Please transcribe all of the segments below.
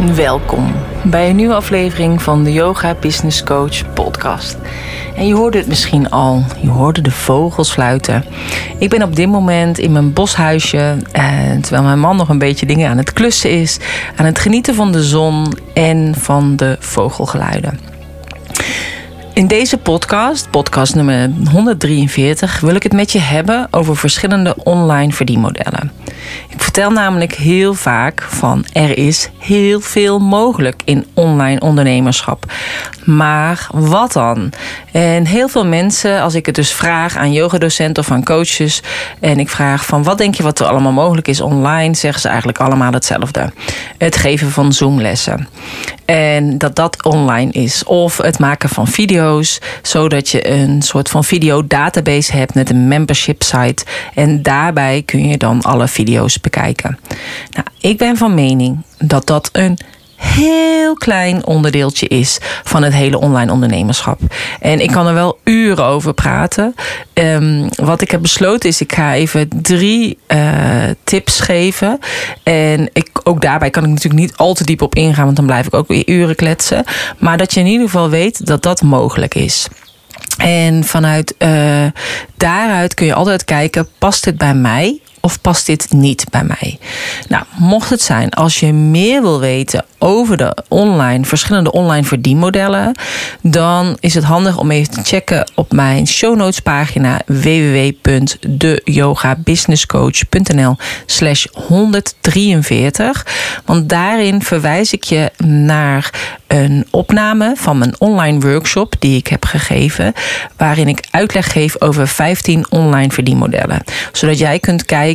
Welkom bij een nieuwe aflevering van de Yoga Business Coach podcast. En je hoorde het misschien al, je hoorde de vogels fluiten. Ik ben op dit moment in mijn boshuisje, eh, terwijl mijn man nog een beetje dingen aan het klussen is, aan het genieten van de zon en van de vogelgeluiden. In deze podcast, podcast nummer 143, wil ik het met je hebben over verschillende online verdienmodellen. Ik vertel namelijk heel vaak van er is heel veel mogelijk in online ondernemerschap. Maar wat dan? En heel veel mensen, als ik het dus vraag aan yogadocenten of aan coaches en ik vraag van wat denk je wat er allemaal mogelijk is online, zeggen ze eigenlijk allemaal hetzelfde. Het geven van Zoomlessen. En dat dat online is. Of het maken van video's, zodat je een soort van videodatabase hebt met een membership site. En daarbij kun je dan alle video's bekijken. Nou, ik ben van mening dat dat een heel klein onderdeeltje is van het hele online ondernemerschap. En ik kan er wel uren over praten. Um, wat ik heb besloten is, ik ga even drie uh, tips geven. En ik, ook daarbij kan ik natuurlijk niet al te diep op ingaan, want dan blijf ik ook weer uren kletsen. Maar dat je in ieder geval weet dat dat mogelijk is. En vanuit uh, daaruit kun je altijd kijken: past dit bij mij of past dit niet bij mij? Nou, mocht het zijn, als je meer wil weten over de online, verschillende online verdienmodellen, dan is het handig om even te checken op mijn show notes pagina www.deyogabusinesscoach.nl slash 143. Want daarin verwijs ik je naar een opname van mijn online workshop die ik heb gegeven, waarin ik uitleg geef over 15 online verdienmodellen. Zodat jij kunt kijken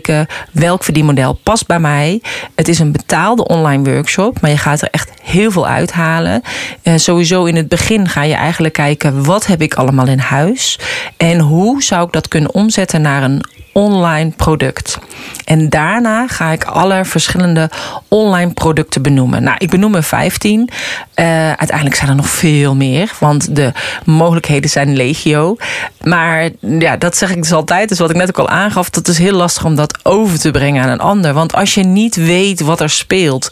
welk verdienmodel past bij mij. Het is een betaalde online workshop, maar je gaat er echt heel veel uithalen. Uh, sowieso in het begin ga je eigenlijk kijken wat heb ik allemaal in huis en hoe zou ik dat kunnen omzetten naar een online product. En daarna ga ik alle verschillende online producten benoemen. Nou, ik benoem er 15. Uh, uiteindelijk zijn er nog veel meer, want de mogelijkheden zijn legio. Maar ja, dat zeg ik dus altijd. Dus wat ik net ook al aangaf, dat is heel lastig om dat over te brengen aan een ander. Want als je niet weet wat er speelt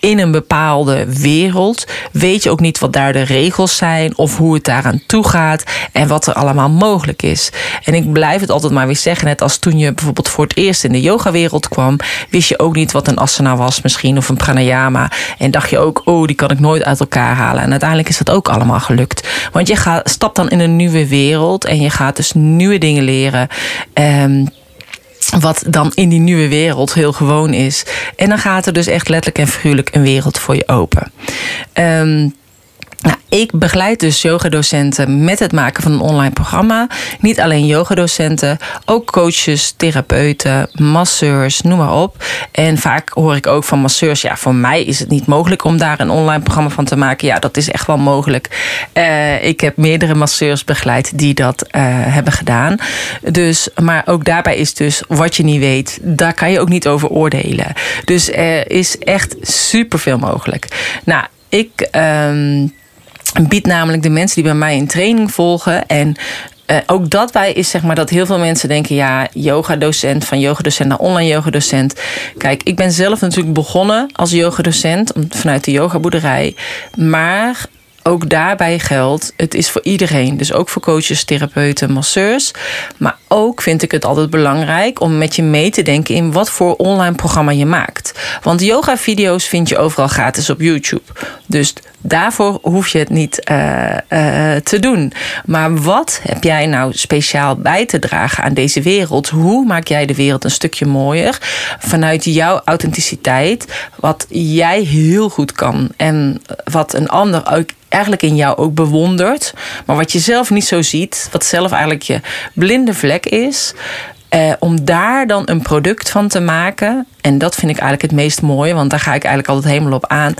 in een bepaalde wereld, weet je ook niet wat daar de regels zijn of hoe het daaraan toe gaat en wat er allemaal mogelijk is. En ik blijf het altijd maar weer zeggen, net als toen je bijvoorbeeld voor het eerst in de yogawereld kwam, wist je ook niet wat een asana was misschien of een pranayama. En dacht je ook, oh, die kan ik nooit uit elkaar halen. En uiteindelijk is dat ook allemaal gelukt. Want je gaat, stapt dan in een nieuwe wereld en je gaat dus nieuwe dingen leren. Um, wat dan in die nieuwe wereld heel gewoon is. En dan gaat er dus echt letterlijk en figuurlijk een wereld voor je open. Um, nou, ik begeleid dus yogadocenten met het maken van een online programma. Niet alleen yogadocenten, ook coaches, therapeuten, masseurs, noem maar op. En vaak hoor ik ook van masseurs: ja, voor mij is het niet mogelijk om daar een online programma van te maken. Ja, dat is echt wel mogelijk. Uh, ik heb meerdere masseurs begeleid die dat uh, hebben gedaan. Dus, maar ook daarbij is dus wat je niet weet, daar kan je ook niet over oordelen. Dus er is echt superveel mogelijk. Nou, ik. Um, biedt namelijk de mensen die bij mij in training volgen en uh, ook dat bij is zeg maar dat heel veel mensen denken: ja, yogadocent, van yogadocent naar online yogadocent. Kijk, ik ben zelf natuurlijk begonnen als yogadocent vanuit de yogaboerderij. Maar ook daarbij geldt, het is voor iedereen. Dus ook voor coaches, therapeuten, masseurs. Maar ook vind ik het altijd belangrijk om met je mee te denken in wat voor online programma je maakt. Want yoga-video's vind je overal gratis op YouTube. Dus daarvoor hoef je het niet uh, uh, te doen. Maar wat heb jij nou speciaal bij te dragen aan deze wereld? Hoe maak jij de wereld een stukje mooier vanuit jouw authenticiteit? Wat jij heel goed kan en wat een ander ook eigenlijk in jou ook bewondert, maar wat je zelf niet zo ziet, wat zelf eigenlijk je blinde vlek is. Uh, om daar dan een product van te maken. En dat vind ik eigenlijk het meest mooie, want daar ga ik eigenlijk altijd helemaal op aan.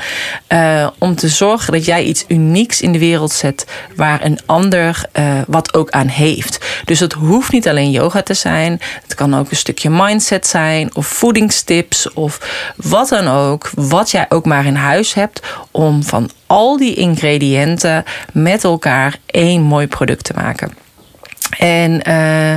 Uh, om te zorgen dat jij iets unieks in de wereld zet waar een ander uh, wat ook aan heeft. Dus het hoeft niet alleen yoga te zijn. Het kan ook een stukje mindset zijn, of voedingstips, of wat dan ook. Wat jij ook maar in huis hebt om van al die ingrediënten met elkaar één mooi product te maken. En uh,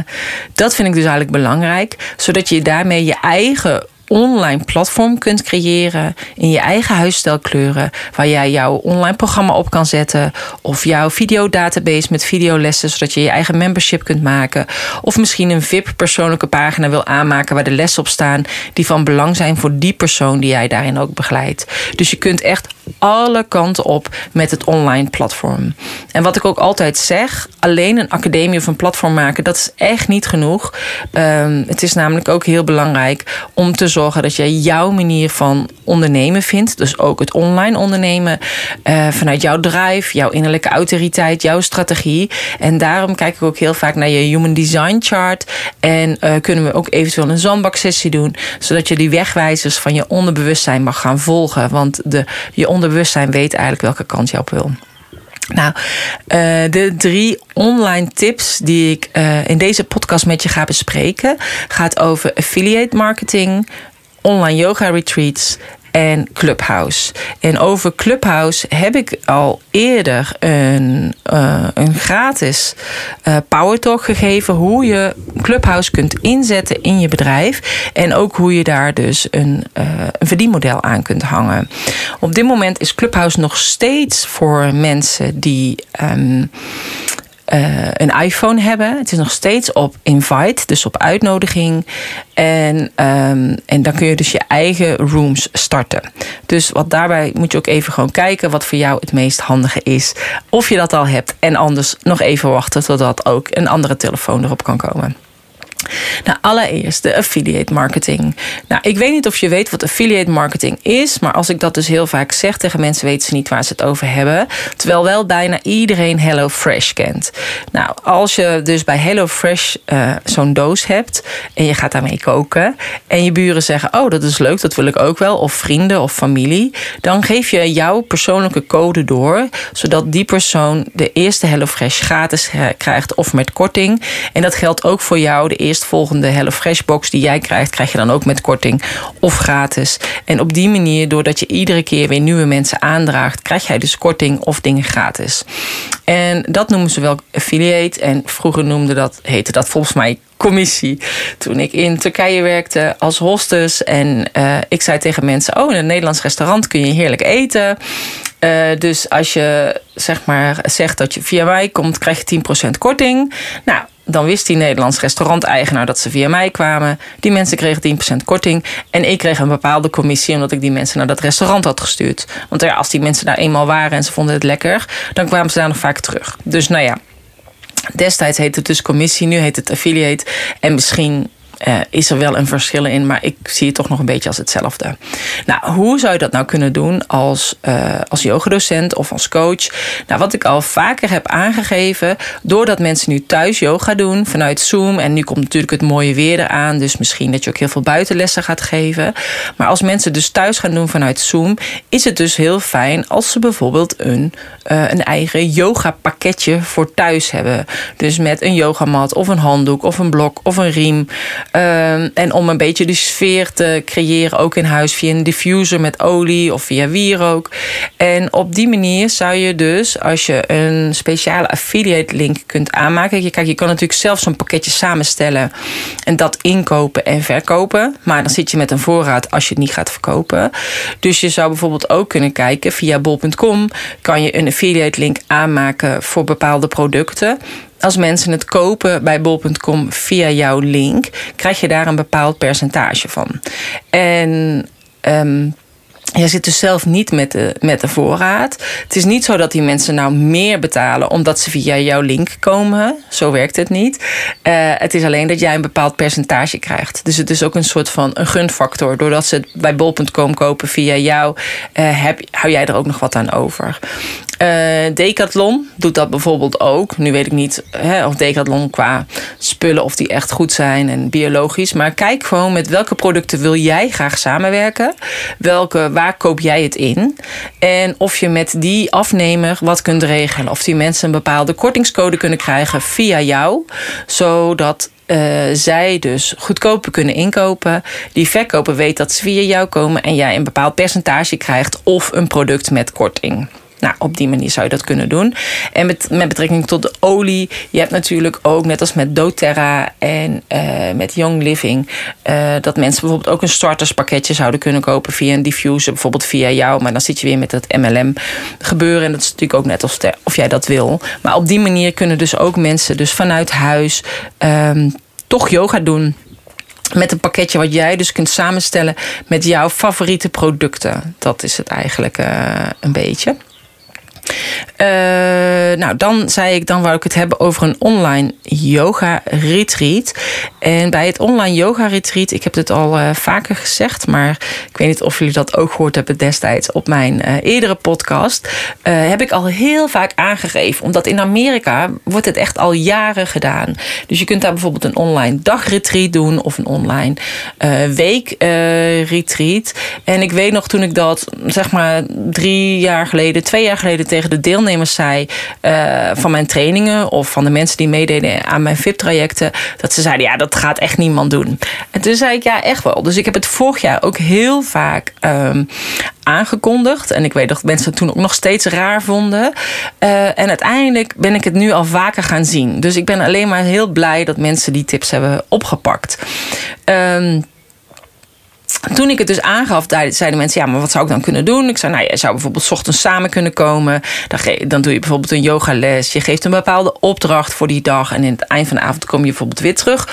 dat vind ik dus eigenlijk belangrijk, zodat je daarmee je eigen online platform kunt creëren in je eigen huisstijlkleuren, waar jij jouw online programma op kan zetten, of jouw videodatabase met videolessen, zodat je je eigen membership kunt maken, of misschien een VIP persoonlijke pagina wil aanmaken waar de lessen op staan die van belang zijn voor die persoon die jij daarin ook begeleidt. Dus je kunt echt alle kanten op met het online platform. En wat ik ook altijd zeg, alleen een academie of een platform maken, dat is echt niet genoeg. Um, het is namelijk ook heel belangrijk om te zorgen dat je jouw manier van ondernemen vindt. Dus ook het online ondernemen. Uh, vanuit jouw drive, jouw innerlijke autoriteit, jouw strategie. En daarom kijk ik ook heel vaak naar je Human Design Chart. En uh, kunnen we ook eventueel een zandbaksessie doen. Zodat je die wegwijzers van je onderbewustzijn mag gaan volgen. Want de, je onderbewustzijn weet eigenlijk welke kant je op wil. Nou, uh, de drie online tips die ik in deze podcast met je ga bespreken, gaat over affiliate marketing, online yoga retreats en Clubhouse. En over Clubhouse heb ik al eerder een, uh, een gratis uh, Power Talk gegeven. Hoe je Clubhouse kunt inzetten in je bedrijf. En ook hoe je daar dus een, uh, een verdienmodel aan kunt hangen. Op dit moment is Clubhouse nog steeds voor mensen die. Um, uh, een iPhone hebben. Het is nog steeds op invite, dus op uitnodiging. En, um, en dan kun je dus je eigen rooms starten. Dus wat daarbij moet je ook even gewoon kijken wat voor jou het meest handige is. Of je dat al hebt. En anders nog even wachten totdat ook een andere telefoon erop kan komen. Nou, allereerst de affiliate marketing. Nou, ik weet niet of je weet wat affiliate marketing is, maar als ik dat dus heel vaak zeg tegen mensen, weten ze niet waar ze het over hebben. Terwijl wel bijna iedereen HelloFresh kent. Nou, als je dus bij HelloFresh uh, zo'n doos hebt en je gaat daarmee koken en je buren zeggen: Oh, dat is leuk, dat wil ik ook wel, of vrienden of familie, dan geef je jouw persoonlijke code door, zodat die persoon de eerste HelloFresh gratis krijgt of met korting. En dat geldt ook voor jou, de eerstvolgende HelloFresh box die jij krijgt, krijg je dan ook met korting of gratis. En op die manier, doordat je iedere keer weer nieuwe mensen aandraagt, krijg jij dus korting of dingen gratis. En dat noemen ze wel affiliate. En vroeger noemde dat, heette dat volgens mij commissie. Toen ik in Turkije werkte als hostess. En uh, ik zei tegen mensen: Oh, in een Nederlands restaurant kun je heerlijk eten. Uh, dus als je zeg maar zegt dat je via mij komt, krijg je 10% korting. Nou, dan wist die Nederlands restauranteigenaar dat ze via mij kwamen. Die mensen kregen 10% korting. En ik kreeg een bepaalde commissie omdat ik die mensen naar dat restaurant had gestuurd. Want ja, als die mensen daar eenmaal waren en ze vonden het lekker, dan kwamen ze daar nog vaak terug. Dus nou ja, destijds heette het dus commissie, nu heet het affiliate. En misschien uh, is er wel een verschil in, maar ik zie het toch nog een beetje als hetzelfde. Nou, hoe zou je dat nou kunnen doen als, uh, als yogadocent of als coach? Nou, wat ik al vaker heb aangegeven, doordat mensen nu thuis yoga doen vanuit Zoom, en nu komt natuurlijk het mooie weer eraan, dus misschien dat je ook heel veel buitenlessen gaat geven. Maar als mensen dus thuis gaan doen vanuit Zoom, is het dus heel fijn als ze bijvoorbeeld een, uh, een eigen yoga pakketje voor thuis hebben. Dus met een yogamat of een handdoek of een blok of een riem. Um, en om een beetje die sfeer te creëren, ook in huis, via een diffuser met olie of via wierook. En op die manier zou je dus, als je een speciale affiliate link kunt aanmaken. Kijk, je kan natuurlijk zelf zo'n pakketje samenstellen en dat inkopen en verkopen. Maar dan zit je met een voorraad als je het niet gaat verkopen. Dus je zou bijvoorbeeld ook kunnen kijken via bol.com. Kan je een affiliate link aanmaken voor bepaalde producten als mensen het kopen bij bol.com via jouw link, krijg je daar een bepaald percentage van. En um, je zit dus zelf niet met de, met de voorraad. Het is niet zo dat die mensen nou meer betalen omdat ze via jouw link komen. Zo werkt het niet. Uh, het is alleen dat jij een bepaald percentage krijgt. Dus het is ook een soort van een gunfactor. Doordat ze het bij bol.com kopen via jou, uh, heb, hou jij er ook nog wat aan over. Uh, Decathlon doet dat bijvoorbeeld ook. Nu weet ik niet hè, of Decathlon qua spullen of die echt goed zijn en biologisch. Maar kijk gewoon met welke producten wil jij graag samenwerken. Welke, waar koop jij het in? En of je met die afnemer wat kunt regelen. Of die mensen een bepaalde kortingscode kunnen krijgen via jou. Zodat uh, zij dus goedkoper kunnen inkopen. Die verkoper weet dat ze via jou komen en jij een bepaald percentage krijgt of een product met korting. Nou, op die manier zou je dat kunnen doen. En met, met betrekking tot de olie, je hebt natuurlijk ook, net als met doTERRA en uh, met Young Living, uh, dat mensen bijvoorbeeld ook een starterspakketje zouden kunnen kopen via een diffuser, bijvoorbeeld via jou. Maar dan zit je weer met het MLM gebeuren. En dat is natuurlijk ook net of, of jij dat wil. Maar op die manier kunnen dus ook mensen dus vanuit huis um, toch yoga doen met een pakketje wat jij dus kunt samenstellen met jouw favoriete producten. Dat is het eigenlijk uh, een beetje. Uh, nou, dan zei ik, dan wou ik het hebben over een online yoga retreat. En bij het online yoga retreat, ik heb het al uh, vaker gezegd, maar ik weet niet of jullie dat ook gehoord hebben destijds op mijn uh, eerdere podcast, heb ik al heel vaak aangegeven. Omdat in Amerika wordt het echt al jaren gedaan. Dus je kunt daar bijvoorbeeld een online dagretreat doen of een online weekretreat. en ik weet nog toen ik dat, zeg maar, drie jaar geleden, twee jaar geleden tegen de deelnemers zei uh, van mijn trainingen of van de mensen die meededen aan mijn VIP-trajecten, dat ze zeiden: ja, dat gaat echt niemand doen. En toen zei ik: ja, echt wel. Dus ik heb het vorig jaar ook heel vaak um, aangekondigd. En ik weet dat mensen het toen ook nog steeds raar vonden. Uh, en uiteindelijk ben ik het nu al vaker gaan zien. Dus ik ben alleen maar heel blij dat mensen die tips hebben opgepakt. Um, toen ik het dus aangaf, zeiden mensen: Ja, maar wat zou ik dan kunnen doen? Ik zei: Nou, je zou bijvoorbeeld ochtends samen kunnen komen. Dan, dan doe je bijvoorbeeld een yogales. Je geeft een bepaalde opdracht voor die dag. En in het eind van de avond kom je bijvoorbeeld weer terug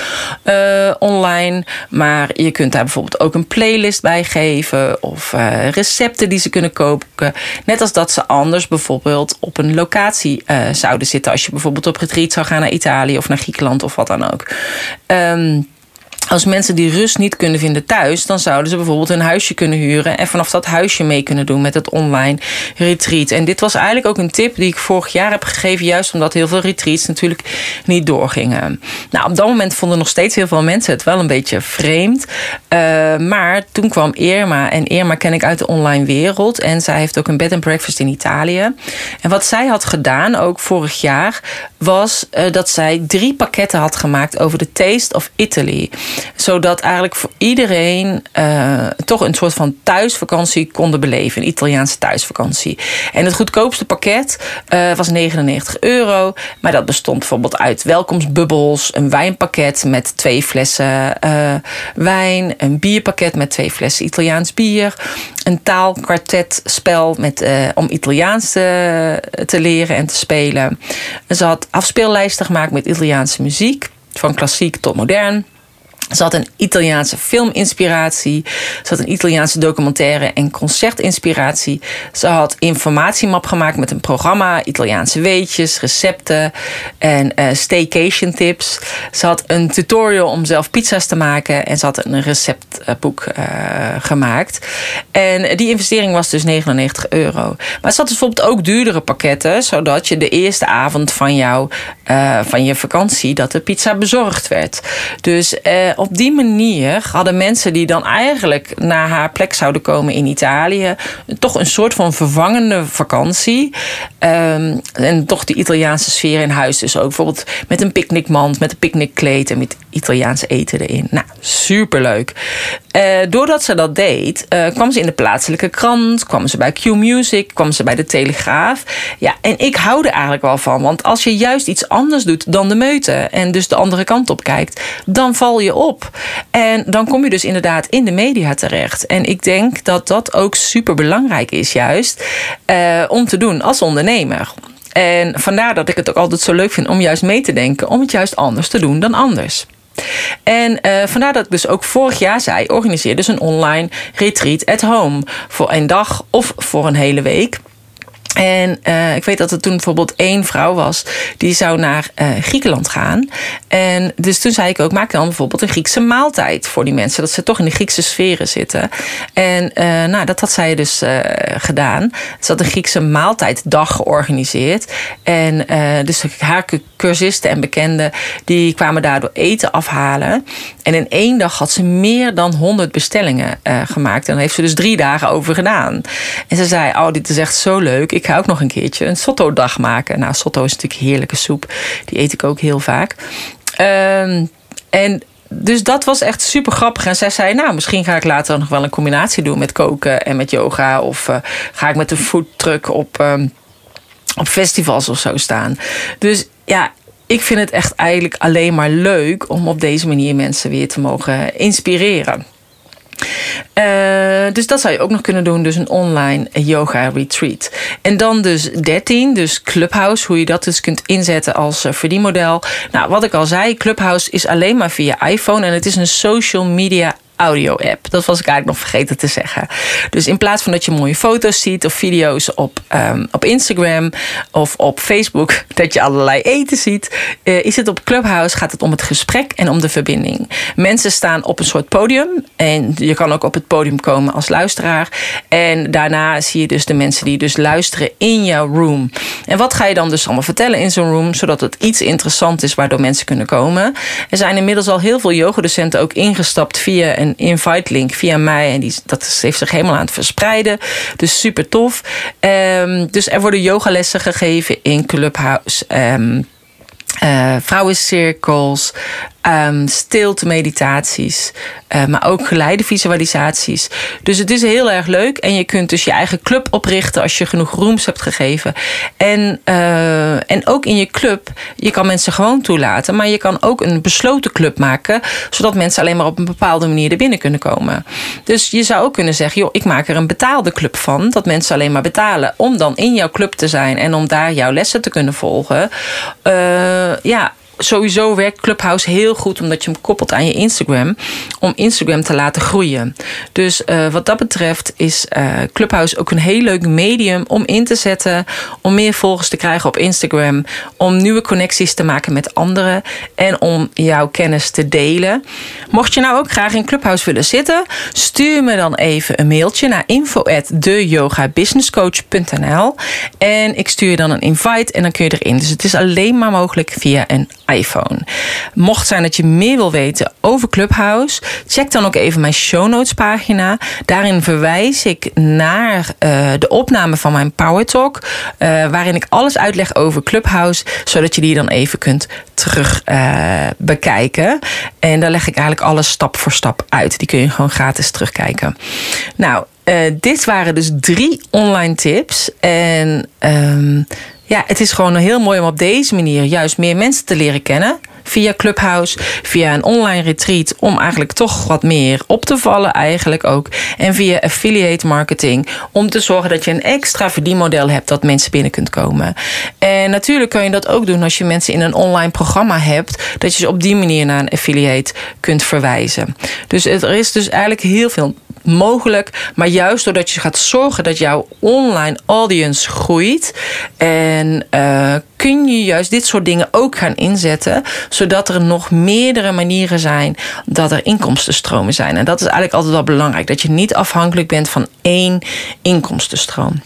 uh, online. Maar je kunt daar bijvoorbeeld ook een playlist bij geven. Of uh, recepten die ze kunnen kopen. Net als dat ze anders bijvoorbeeld op een locatie uh, zouden zitten. Als je bijvoorbeeld op retreat zou gaan naar Italië of naar Griekenland of wat dan ook. Um, als mensen die rust niet kunnen vinden thuis, dan zouden ze bijvoorbeeld een huisje kunnen huren en vanaf dat huisje mee kunnen doen met het online retreat. En dit was eigenlijk ook een tip die ik vorig jaar heb gegeven, juist omdat heel veel retreats natuurlijk niet doorgingen. Nou, op dat moment vonden nog steeds heel veel mensen het wel een beetje vreemd. Uh, maar toen kwam Irma, en Irma ken ik uit de online wereld, en zij heeft ook een bed and breakfast in Italië. En wat zij had gedaan, ook vorig jaar, was uh, dat zij drie pakketten had gemaakt over de Taste of Italy zodat eigenlijk voor iedereen uh, toch een soort van thuisvakantie konden beleven. Een Italiaanse thuisvakantie. En het goedkoopste pakket uh, was 99 euro. Maar dat bestond bijvoorbeeld uit welkomstbubbels, een wijnpakket met twee flessen uh, wijn, een bierpakket met twee flessen Italiaans bier, een taalkwartetspel met, om Italiaans te, te leren en te spelen. Ze had afspeellijsten gemaakt met Italiaanse muziek, van klassiek tot modern. Ze had een Italiaanse filminspiratie. Ze had een Italiaanse documentaire en concertinspiratie. Ze had informatiemap gemaakt met een programma, Italiaanse weetjes, recepten en uh, staycation tips. Ze had een tutorial om zelf pizza's te maken en ze had een receptboek uh, gemaakt. En die investering was dus 99 euro. Maar ze had dus bijvoorbeeld ook duurdere pakketten, zodat je de eerste avond van jou, uh, van je vakantie, dat de pizza bezorgd werd. Dus op die manier hadden mensen die dan eigenlijk naar haar plek zouden komen in Italië, toch een soort van vervangende vakantie. Um, en toch de Italiaanse sfeer in huis. Dus ook bijvoorbeeld met een picknickmand, met een picknickkleed en met Italiaans eten erin. Nou, superleuk. Uh, doordat ze dat deed, uh, kwam ze in de plaatselijke krant, kwam ze bij Q Music, kwam ze bij de Telegraaf. Ja, en ik hou er eigenlijk wel van, want als je juist iets anders doet dan de meute en dus de andere kant op kijkt, dan val je op. En dan kom je dus inderdaad in de media terecht. En ik denk dat dat ook super belangrijk is, juist uh, om te doen als ondernemer. En vandaar dat ik het ook altijd zo leuk vind om juist mee te denken, om het juist anders te doen dan anders. En uh, vandaar dat ik dus ook vorig jaar zei: organiseer dus een online retreat at home. Voor een dag of voor een hele week. En uh, ik weet dat er toen bijvoorbeeld één vrouw was die zou naar uh, Griekenland gaan. En dus toen zei ik ook: maak dan bijvoorbeeld een Griekse maaltijd voor die mensen, dat ze toch in de Griekse sferen zitten. En uh, nou, dat had zij dus gedaan. Ze had een Griekse maaltijddag georganiseerd. En dus haar cursisten en bekenden die kwamen daardoor eten afhalen. En in één dag had ze meer dan 100 bestellingen gemaakt. En daar heeft ze dus drie dagen over gedaan. En ze zei: Oh, dit is echt zo leuk. Ik ga ook nog een keertje een sotto-dag maken. Nou, sotto is natuurlijk heerlijke soep. Die eet ik ook heel vaak. Um, en dus dat was echt super grappig. En zij zei, nou, misschien ga ik later nog wel een combinatie doen met koken en met yoga. Of uh, ga ik met een foodtruck op, um, op festivals of zo staan. Dus ja, ik vind het echt eigenlijk alleen maar leuk om op deze manier mensen weer te mogen inspireren. Uh, dus dat zou je ook nog kunnen doen. Dus een online yoga retreat. En dan dus 13, dus Clubhouse. Hoe je dat dus kunt inzetten als uh, verdienmodel. Nou, wat ik al zei, Clubhouse is alleen maar via iPhone. En het is een social media audio-app. Dat was ik eigenlijk nog vergeten te zeggen. Dus in plaats van dat je mooie foto's ziet of video's op, um, op Instagram of op Facebook, dat je allerlei eten ziet, uh, is het op Clubhouse gaat het om het gesprek en om de verbinding. Mensen staan op een soort podium en je kan ook op het podium komen als luisteraar. En daarna zie je dus de mensen die dus luisteren in jouw room. En wat ga je dan dus allemaal vertellen in zo'n room, zodat het iets interessant is waardoor mensen kunnen komen. Er zijn inmiddels al heel veel yogadocenten ook ingestapt via een invite link via mij. En die, dat heeft zich helemaal aan het verspreiden. Dus super tof. Um, dus er worden yogalessen gegeven in Clubhouse. Um, uh, vrouwencirkels, um, stilte meditaties, uh, maar ook geleide visualisaties. Dus het is heel erg leuk en je kunt dus je eigen club oprichten als je genoeg rooms hebt gegeven. En, uh, en ook in je club, je kan mensen gewoon toelaten, maar je kan ook een besloten club maken, zodat mensen alleen maar op een bepaalde manier er binnen kunnen komen. Dus je zou ook kunnen zeggen, joh, ik maak er een betaalde club van, dat mensen alleen maar betalen om dan in jouw club te zijn en om daar jouw lessen te kunnen volgen. Uh, ja, sowieso werkt Clubhouse heel goed omdat je hem koppelt aan je Instagram. Om Instagram te laten groeien. Dus uh, wat dat betreft is uh, Clubhouse ook een heel leuk medium om in te zetten. Om meer volgers te krijgen op Instagram. Om nieuwe connecties te maken met anderen. En om jouw kennis te delen. Mocht je nou ook graag in Clubhouse willen zitten. Stuur me dan even een mailtje naar info@deyogabusinesscoach.nl En ik stuur je dan een invite en dan kun je erin. Dus het is alleen maar mogelijk via een iPhone. Mocht zijn dat je meer wil weten over Clubhouse, check dan ook even mijn show notes pagina. Daarin verwijs ik naar uh, de opname van mijn Power Talk, uh, waarin ik alles uitleg over Clubhouse, zodat je die dan even kunt terug uh, bekijken. En daar leg ik eigenlijk alles stap voor stap uit. Die kun je gewoon gratis terugkijken. Nou, dit waren dus drie online tips. En um, ja, het is gewoon heel mooi om op deze manier juist meer mensen te leren kennen. Via Clubhouse, via een online retreat. Om eigenlijk toch wat meer op te vallen, eigenlijk ook. En via affiliate marketing. Om te zorgen dat je een extra verdienmodel hebt dat mensen binnen kunt komen. En natuurlijk kan je dat ook doen als je mensen in een online programma hebt. Dat je ze op die manier naar een affiliate kunt verwijzen. Dus er is dus eigenlijk heel veel mogelijk. Maar juist doordat je gaat zorgen dat jouw online audience groeit. En uh, kun je juist dit soort dingen ook gaan inzetten. Zodat er nog meerdere manieren zijn dat er inkomstenstromen zijn. En dat is eigenlijk altijd wel belangrijk. Dat je niet afhankelijk bent van één inkomstenstroom.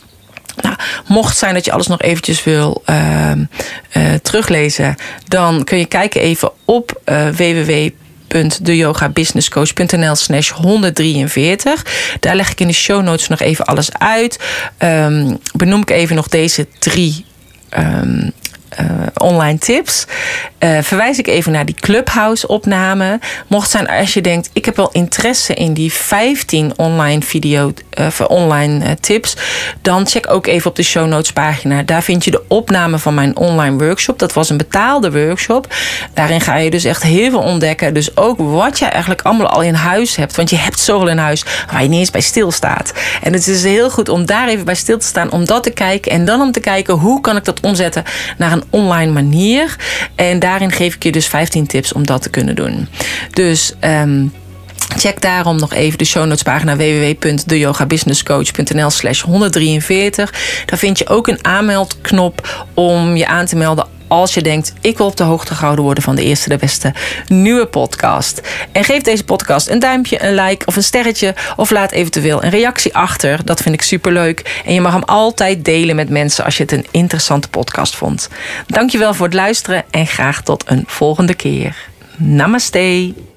Nou, mocht zijn dat je alles nog eventjes wil uh, uh, teruglezen, dan kun je kijken even op uh, www www.deyogabusinesscoach.nl slash 143. Daar leg ik in de show notes nog even alles uit. Um, benoem ik even nog deze drie um, uh, online tips. Uh, verwijs ik even naar die Clubhouse-opname. Mocht zijn als je denkt, ik heb wel interesse in die 15 online video, uh, online tips, dan check ook even op de show notes pagina. Daar vind je de opname van mijn online workshop. Dat was een betaalde workshop. Daarin ga je dus echt heel veel ontdekken. Dus ook wat je eigenlijk allemaal al in huis hebt. Want je hebt zoveel in huis waar je niet eens bij stilstaat. En het is heel goed om daar even bij stil te staan, om dat te kijken en dan om te kijken hoe kan ik dat omzetten naar online manier. En daarin geef ik je dus 15 tips om dat te kunnen doen. Dus um, Check daarom nog even de show notes pagina www.deyogabusinesscoach.nl slash 143. Daar vind je ook een aanmeldknop om je aan te melden als je denkt, ik wil op de hoogte gehouden worden van de eerste de beste nieuwe podcast. En geef deze podcast een duimpje, een like of een sterretje. Of laat eventueel een reactie achter. Dat vind ik superleuk. En je mag hem altijd delen met mensen als je het een interessante podcast vond. Dankjewel voor het luisteren en graag tot een volgende keer. Namaste.